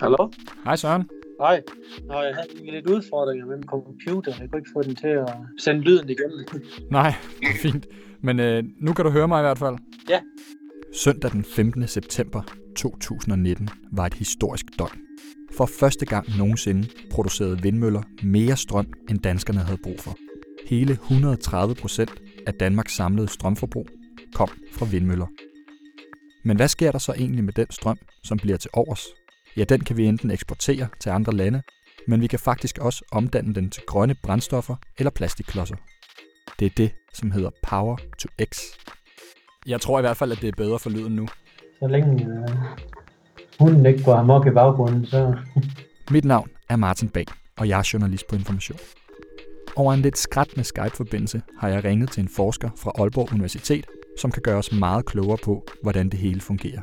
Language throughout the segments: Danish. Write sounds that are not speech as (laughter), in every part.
Hallo? Hej Søren. Hej. Nå, jeg havde lige lidt udfordringer med min computer. Jeg kunne ikke få den til at sende lyden igennem. Nej, (laughs) fint. Men øh, nu kan du høre mig i hvert fald. Ja. Søndag den 15. september 2019 var et historisk døgn. For første gang nogensinde producerede vindmøller mere strøm, end danskerne havde brug for. Hele 130 procent af Danmarks samlede strømforbrug kom fra vindmøller. Men hvad sker der så egentlig med den strøm, som bliver til overs? Ja, den kan vi enten eksportere til andre lande, men vi kan faktisk også omdanne den til grønne brændstoffer eller plastikklodser. Det er det, som hedder Power to X. Jeg tror i hvert fald, at det er bedre for lyden nu. Så længe øh, hunden ikke går amok i baggrunden, så... (laughs) Mit navn er Martin Bag, og jeg er journalist på Information. Over en lidt skrættende Skype-forbindelse har jeg ringet til en forsker fra Aalborg Universitet, som kan gøre os meget klogere på, hvordan det hele fungerer.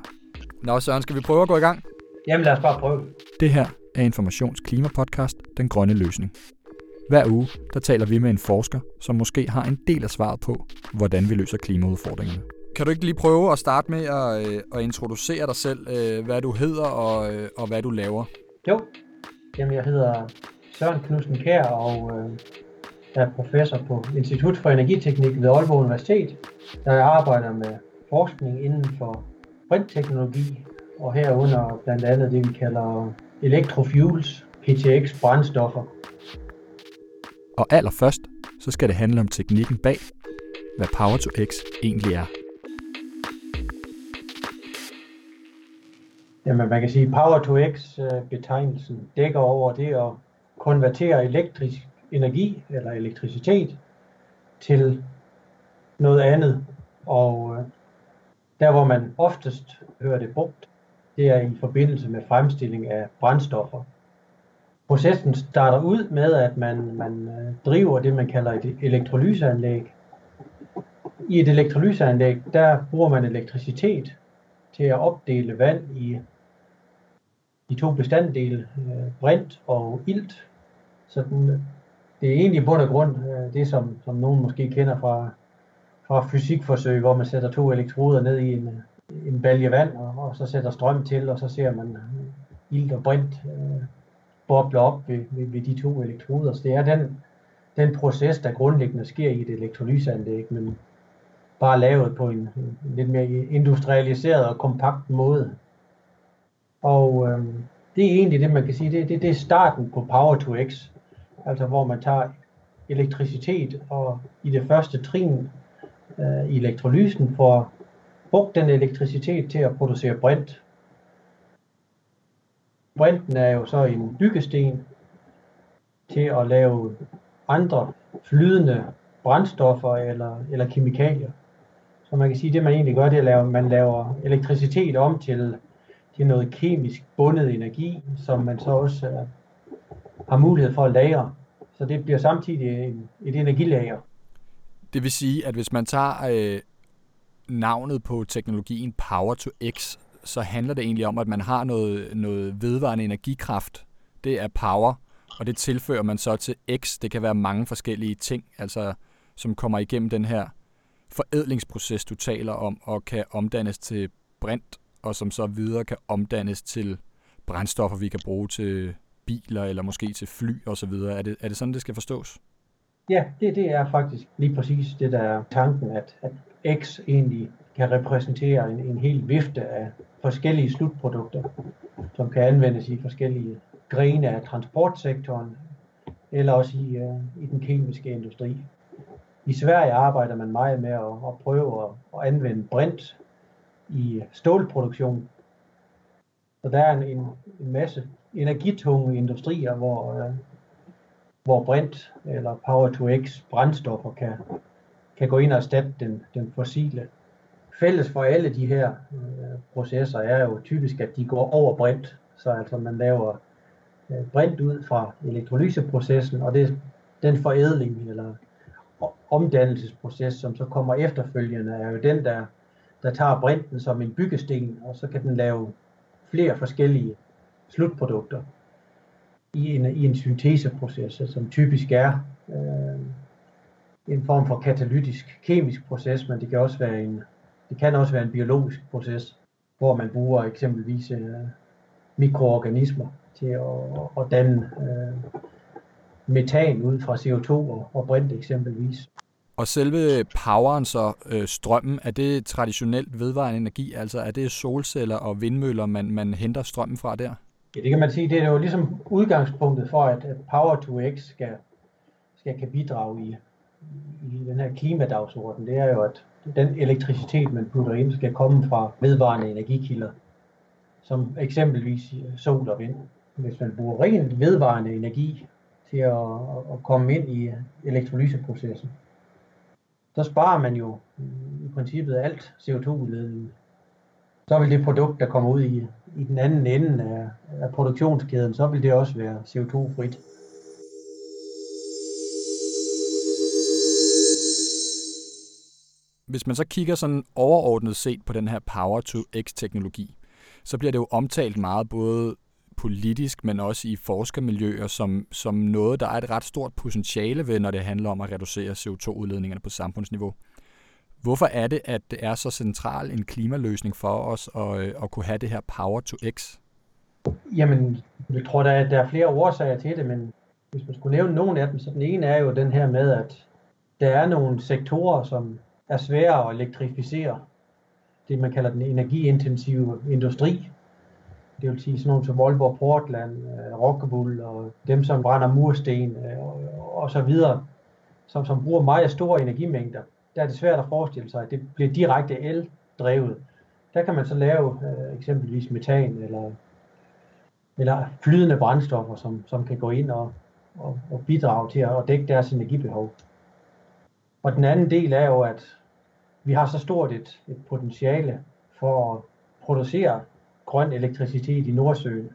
Nå Søren, skal vi prøve at gå i gang? Jamen lad os bare prøve. Det her er Informations klimapodcast Den Grønne Løsning. Hver uge der taler vi med en forsker, som måske har en del af svaret på, hvordan vi løser klimaudfordringerne. Kan du ikke lige prøve at starte med at, øh, at introducere dig selv, øh, hvad du hedder og, øh, og hvad du laver? Jo. Jamen jeg hedder Søren Knudsen Kær, og øh, jeg er professor på Institut for Energiteknik ved Aalborg Universitet, der jeg arbejder med forskning inden for brintteknologi, og herunder blandt andet det, vi kalder electrofuels, PTX brændstoffer. Og allerførst, så skal det handle om teknikken bag, hvad Power to X egentlig er. Jamen man kan sige, Power to X øh, betegnelsen dækker over det at konvertere elektrisk energi eller elektricitet til noget andet. Og øh, der hvor man oftest hører det brugt, det er i forbindelse med fremstilling af brændstoffer. Processen starter ud med, at man, man øh, driver det, man kalder et elektrolyseanlæg. I et elektrolyseanlæg, der bruger man elektricitet til at opdele vand i de to bestanddele, øh, brint og ilt. Så den, det er egentlig i bund og grund øh, det, som, som nogen måske kender fra, fra fysikforsøg, hvor man sætter to elektroder ned i en, øh, en balje vand, og, og så sætter strøm til, og så ser man øh, ilt og brint øh, boble op ved, ved, ved de to elektroder. Så det er den, den proces, der grundlæggende sker i et elektrolyseanlæg, men bare lavet på en, en lidt mere industrialiseret og kompakt måde. Og øh, det er egentlig det, man kan sige, det, det, det er starten på Power to X, altså hvor man tager elektricitet og i det første trin øh, i elektrolysen får brugt den elektricitet til at producere brint. Brinten er jo så en byggesten til at lave andre flydende brændstoffer eller, eller kemikalier. Så man kan sige, at det man egentlig gør, det er, at man laver elektricitet om til, til noget kemisk bundet energi, som man så også har mulighed for at lagre. Så det bliver samtidig en, et energilager. Det vil sige, at hvis man tager øh, navnet på teknologien Power to X, så handler det egentlig om, at man har noget, noget vedvarende energikraft. Det er power, og det tilfører man så til X. Det kan være mange forskellige ting, altså som kommer igennem den her forædlingsproces, du taler om, og kan omdannes til brint, og som så videre kan omdannes til brændstoffer, vi kan bruge til biler, eller måske til fly osv. Er det, er det sådan, det skal forstås? Ja, det, det er faktisk lige præcis det, der er tanken, at, at X egentlig kan repræsentere en, en hel vifte af forskellige slutprodukter, som kan anvendes i forskellige grene af transportsektoren, eller også i, øh, i den kemiske industri. I Sverige arbejder man meget med at, at prøve at, at anvende brint i stålproduktion. Så der er en, en masse energitunge industrier, hvor, øh, hvor brint eller power to x brændstoffer kan, kan gå ind og erstatte den, den fossile. Fælles for alle de her øh, processer er jo typisk, at de går over brint. Så altså man laver øh, brint ud fra elektrolyseprocessen, og det, den forædling eller omdannelsesproces, som så kommer efterfølgende, er jo den, der, der tager brinten som en byggesten, og så kan den lave flere forskellige slutprodukter i en, i en synteseproces, som typisk er øh, en form for katalytisk kemisk proces, men det kan også være en, det kan også være en biologisk proces. hvor man bruger eksempelvis øh, mikroorganismer til at, at danne øh, metan ud fra CO2 og, og brint eksempelvis. Og selve poweren, så øh, strømmen, er det traditionelt vedvarende energi? Altså er det solceller og vindmøller, man, man henter strømmen fra der? Ja, det kan man sige. Det er jo ligesom udgangspunktet for, at, Power to X skal, skal kan bidrage i, i den her klimadagsorden. Det er jo, at den elektricitet, man putter ind, skal komme fra vedvarende energikilder, som eksempelvis sol og vind. Hvis man bruger rent vedvarende energi til at, at komme ind i elektrolyseprocessen, så sparer man jo i princippet alt CO2-udledning. Så vil det produkt, der kommer ud i, i den anden ende af, af produktionskæden, så vil det også være CO2-frit. Hvis man så kigger sådan overordnet set på den her Power-to-X-teknologi, så bliver det jo omtalt meget både politisk, men også i forskermiljøer som, som noget, der er et ret stort potentiale ved, når det handler om at reducere CO2-udledningerne på samfundsniveau. Hvorfor er det, at det er så central en klimaløsning for os at, øh, at kunne have det her power to X? Jamen, jeg tror, der er, der er flere årsager til det, men hvis man skulle nævne nogle af dem, så den ene er jo den her med, at der er nogle sektorer, som er svære at elektrificere. Det, man kalder den energiintensive industri, det vil sige sådan nogle som Volvo Portland, øh, Rockwool og dem, som brænder mursten øh, og, og så videre, som, som bruger meget store energimængder. Der er det svært at forestille sig, at det bliver direkte el-drevet. Der kan man så lave øh, eksempelvis metan eller, eller flydende brændstoffer, som, som kan gå ind og, og, og bidrage til at dække deres energibehov. Og den anden del er jo, at vi har så stort et, et potentiale for at producere grøn elektricitet i Nordsøen,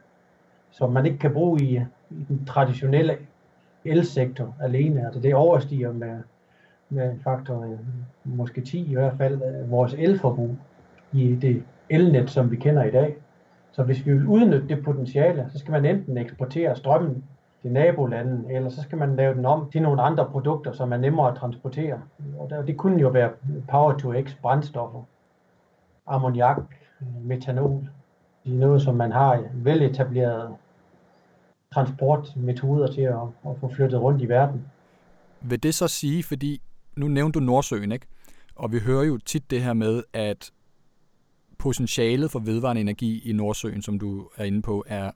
som man ikke kan bruge i, i den traditionelle elsektor alene. Altså det overstiger med, med faktor øh, måske 10 i hvert fald øh, vores elforbrug i det elnet, som vi kender i dag. Så hvis vi vil udnytte det potentiale, så skal man enten eksportere strømmen til nabolanden, eller så skal man lave den om til nogle andre produkter, som er nemmere at transportere. Og det kunne jo være Power-to-X brændstoffer, ammoniak, øh, metanol, noget, som man har veletableret transportmetoder til at, at få flyttet rundt i verden. Vil det så sige, fordi nu nævnte du Nordsøen, ikke? og vi hører jo tit det her med, at potentialet for vedvarende energi i Nordsøen, som du er inde på, er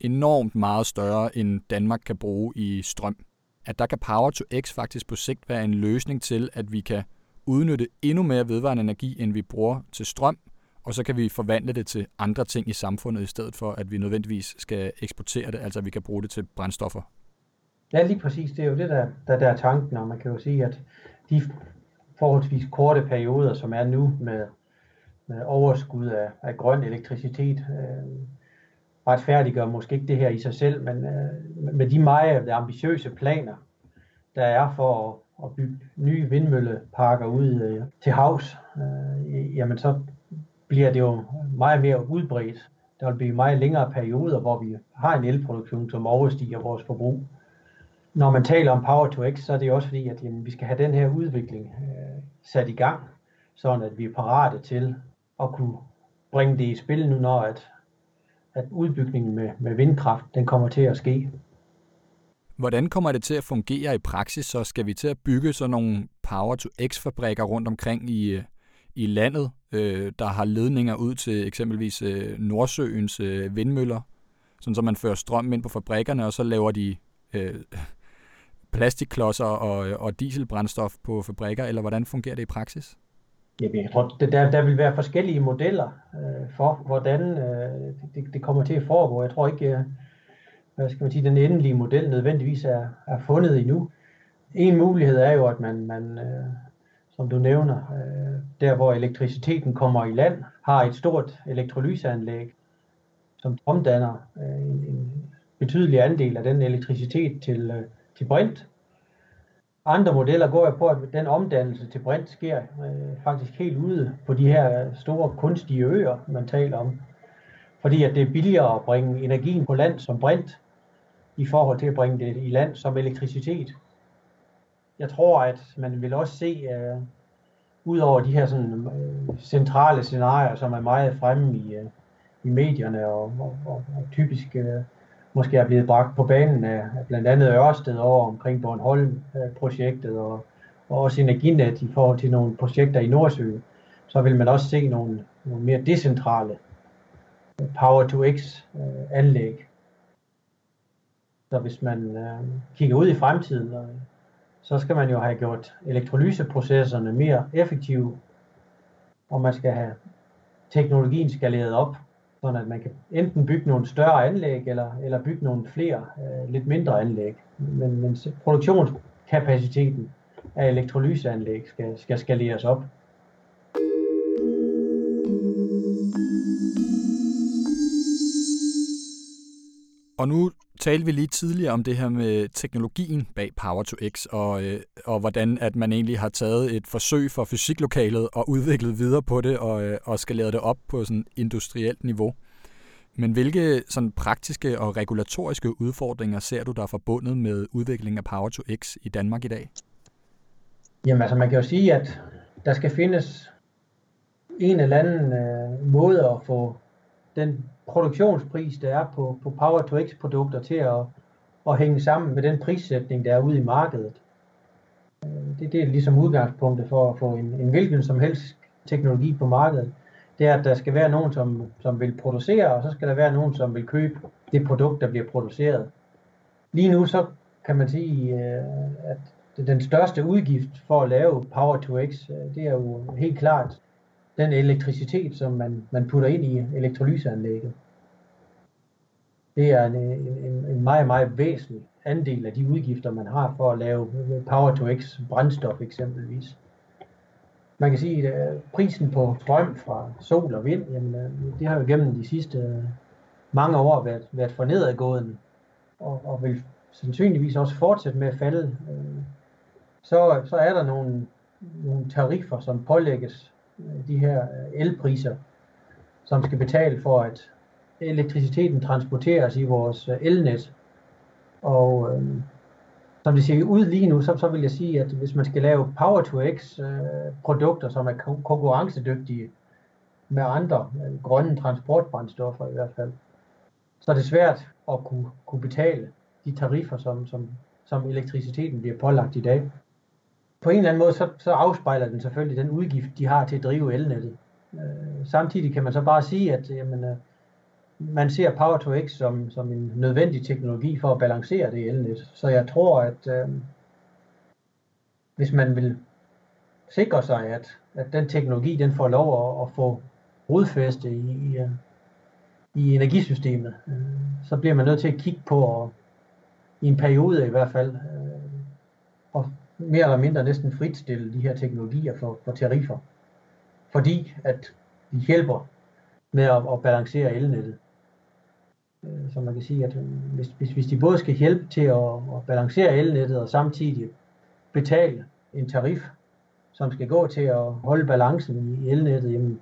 enormt meget større, end Danmark kan bruge i strøm. At der kan Power to X faktisk på sigt være en løsning til, at vi kan udnytte endnu mere vedvarende energi, end vi bruger til strøm, og så kan vi forvandle det til andre ting i samfundet, i stedet for at vi nødvendigvis skal eksportere det, altså at vi kan bruge det til brændstoffer. Ja, lige præcis. Det er jo det, der, der, der er tanken, og man kan jo sige, at de forholdsvis korte perioder, som er nu med, med overskud af, af grøn elektricitet, øh, retfærdiggør måske ikke det her i sig selv, men øh, med de meget ambitiøse planer, der er for at, at bygge nye vindmølleparker ud øh, til havs, øh, jamen så bliver det jo meget mere udbredt. Der vil blive meget længere perioder, hvor vi har en elproduktion, som overstiger vores forbrug. Når man taler om Power to X, så er det også fordi, at jamen, vi skal have den her udvikling øh, sat i gang, sådan at vi er parate til at kunne bringe det i spil nu, når at, at udbygningen med, med vindkraft, den kommer til at ske. Hvordan kommer det til at fungere i praksis? Så skal vi til at bygge sådan nogle Power-to-X-fabrikker rundt omkring i, øh, i landet, øh, der har ledninger ud til eksempelvis øh, Nordsøens øh, vindmøller, sådan så man fører strøm ind på fabrikkerne, og så laver de øh, plastikklodser og, øh, og dieselbrændstof på fabrikker, eller hvordan fungerer det i praksis? Jamen, jeg tror, der, der vil være forskellige modeller øh, for, hvordan øh, det, det kommer til at foregå. Jeg tror ikke, øh, hvad skal man sige, den endelige model nødvendigvis er, er fundet endnu. En mulighed er jo, at man, man øh, som du nævner, øh, der hvor elektriciteten kommer i land, har et stort elektrolyseanlæg, som omdanner øh, en, en betydelig andel af den elektricitet til, øh, til brint. Andre modeller går på, at den omdannelse til brint sker øh, faktisk helt ude på de her store kunstige øer, man taler om. Fordi at det er billigere at bringe energien på land som brint, i forhold til at bringe det i land som elektricitet jeg tror, at man vil også se, øh, ud over de her sådan, øh, centrale scenarier, som er meget fremme i, øh, i medierne og, og, og, og typisk øh, måske er blevet bragt på banen af, blandt andet Ørsted over omkring Bornholm-projektet og, og også Energinet i forhold til nogle projekter i Nordsøen, så vil man også se nogle, nogle mere decentrale øh, Power-to-X-anlæg. Øh, så hvis man øh, kigger ud i fremtiden, øh, så skal man jo have gjort elektrolyseprocesserne mere effektive, og man skal have teknologien skaleret op, sådan at man kan enten bygge nogle større anlæg, eller, eller bygge nogle flere, øh, lidt mindre anlæg. Men, men produktionskapaciteten af elektrolyseanlæg skal, skal skaleres op. Og nu talte vi lige tidligere om det her med teknologien bag Power to X, og, øh, og hvordan at man egentlig har taget et forsøg for fysiklokalet og udviklet videre på det og, øh, og skaleret det op på sådan industrielt niveau. Men hvilke sådan praktiske og regulatoriske udfordringer ser du, der er forbundet med udviklingen af Power to X i Danmark i dag? Jamen altså man kan jo sige, at der skal findes en eller anden øh, måde at få den produktionspris, der er på, på Power to X produkter til at, at hænge sammen med den prissætning, der er ude i markedet. Øh, det, det er ligesom udgangspunktet for at få en, en hvilken som helst teknologi på markedet. Det er, at der skal være nogen, som, som vil producere, og så skal der være nogen, som vil købe det produkt, der bliver produceret. Lige nu så kan man sige, øh, at den største udgift for at lave Power to X, øh, det er jo helt klart den elektricitet, som man, man putter ind i elektrolyseanlægget. Det er en, en, en meget, meget væsentlig andel af de udgifter, man har for at lave Power to X brændstof eksempelvis. Man kan sige, at øh, prisen på strøm fra sol og vind, jamen, øh, det har jo gennem de sidste øh, mange år været, været for nedadgående, og, og vil sandsynligvis også fortsætte med at falde. Så, så er der nogle, nogle tariffer, som pålægges de her øh, elpriser, som skal betale for, at elektriciteten transporteres i vores øh, elnet. Og øh, som det ser ud lige nu, så, så vil jeg sige, at hvis man skal lave Power-to-X øh, produkter, som er konkurrencedygtige med andre øh, grønne transportbrændstoffer i hvert fald, så er det svært at kunne, kunne betale de tariffer, som, som, som elektriciteten bliver pålagt i dag på en eller anden måde, så, så afspejler den selvfølgelig den udgift, de har til at drive elnettet. Øh, samtidig kan man så bare sige, at jamen, øh, man ser Power to X som, som en nødvendig teknologi for at balancere det elnet. Så jeg tror, at øh, hvis man vil sikre sig, at, at den teknologi den får lov at, at få rodfæste i, i, øh, i energisystemet, øh, så bliver man nødt til at kigge på, og, i en periode i hvert fald, øh, og mere eller mindre næsten fritstille de her teknologier for, for tariffer, fordi at de hjælper med at, at balancere elnettet. Øh, så man kan sige, at øh, hvis, hvis, hvis de både skal hjælpe til at, at balancere elnettet og samtidig betale en tarif, som skal gå til at holde balancen i elnettet, jamen,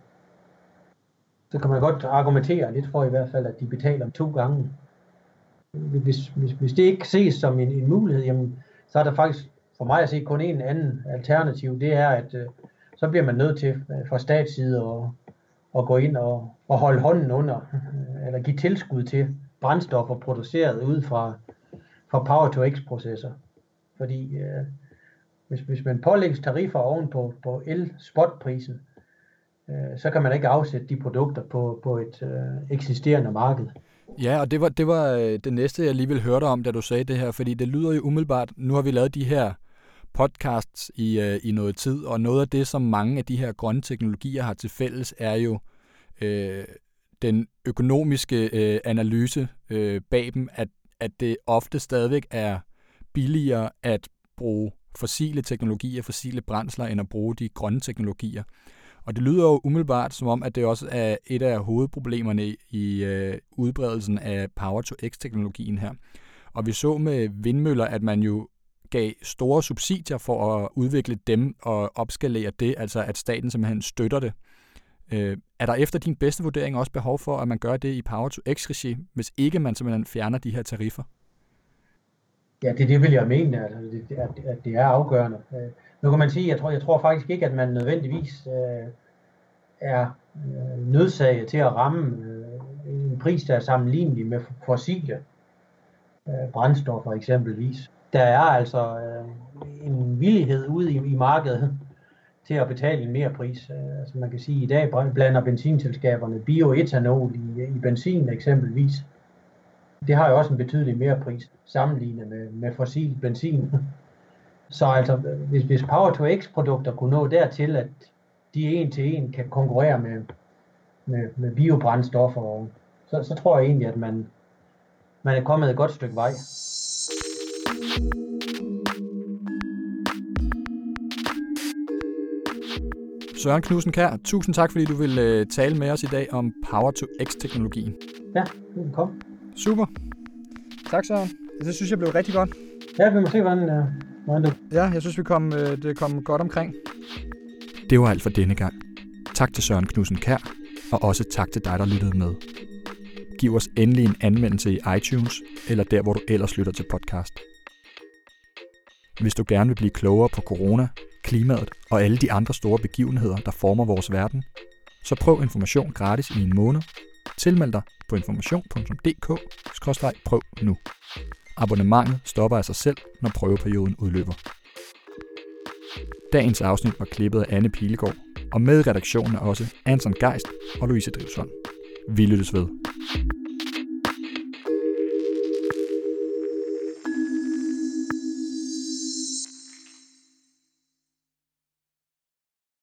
så kan man godt argumentere lidt for i hvert fald, at de betaler to gange. Hvis, hvis, hvis det ikke ses som en, en mulighed, jamen, så er der faktisk for mig at se kun en anden alternativ, det er, at øh, så bliver man nødt til øh, fra statsside at, at gå ind og, og holde hånden under, øh, eller give tilskud til brændstoffer produceret ud fra, fra Power-to-X-processer. Fordi øh, hvis, hvis man pålægges tariffer oven på, på el-spotprisen, øh, så kan man ikke afsætte de produkter på, på et øh, eksisterende marked. Ja, og det var, det var øh, det næste, jeg lige ville høre dig om, da du sagde det her, fordi det lyder jo umiddelbart, nu har vi lavet de her podcasts i, øh, i noget tid, og noget af det, som mange af de her grønne teknologier har til fælles, er jo øh, den økonomiske øh, analyse øh, bag dem, at, at det ofte stadigvæk er billigere at bruge fossile teknologier, fossile brændsler, end at bruge de grønne teknologier. Og det lyder jo umiddelbart som om, at det også er et af hovedproblemerne i, øh, udbredelsen af Power-to-X-teknologien her. Og vi så med vindmøller, at man jo gav store subsidier for at udvikle dem og opskalere det, altså at staten simpelthen støtter det. Øh, er der efter din bedste vurdering også behov for, at man gør det i Power to X-regi, hvis ikke man simpelthen fjerner de her tariffer? Ja, det, det vil jeg mene, altså, det, at, at det er afgørende. Øh, nu kan man sige, jeg tror, jeg tror faktisk ikke, at man nødvendigvis øh, er øh, nødsaget til at ramme øh, en pris, der er sammenlignelig med fossile øh, brændstoffer eksempelvis. Der er altså øh, en villighed ude i, i markedet til at betale en mere pris. Øh, altså man kan sige, at i dag blander benzinselskaberne bioetanol i, i benzin eksempelvis. Det har jo også en betydelig mere pris sammenlignet med, med fossil benzin. Så altså, hvis, hvis Power-to-X-produkter kunne nå dertil, at de en til en kan konkurrere med, med, med biobrændstoffer, så, så tror jeg egentlig, at man, man er kommet et godt stykke vej. Søren Knudsen Kær, tusind tak, fordi du vil øh, tale med os i dag om Power-to-X-teknologien. Ja, velkommen. Super. Tak, Søren. Det synes jeg blev rigtig godt. Ja, vi må se, hvordan, det... Ja, jeg synes, vi kom, uh, det kom godt omkring. Det var alt for denne gang. Tak til Søren Knudsen Kær, og også tak til dig, der lyttede med. Giv os endelig en anmeldelse i iTunes, eller der, hvor du ellers lytter til podcast. Hvis du gerne vil blive klogere på corona, klimaet og alle de andre store begivenheder, der former vores verden, så prøv information gratis i en måned. Tilmeld dig på information.dk-prøv nu. Abonnementet stopper af sig selv, når prøveperioden udløber. Dagens afsnit var klippet af Anne Pilegaard, og med redaktionen er også Anton Geist og Louise Drivsholm. Vi lyttes ved.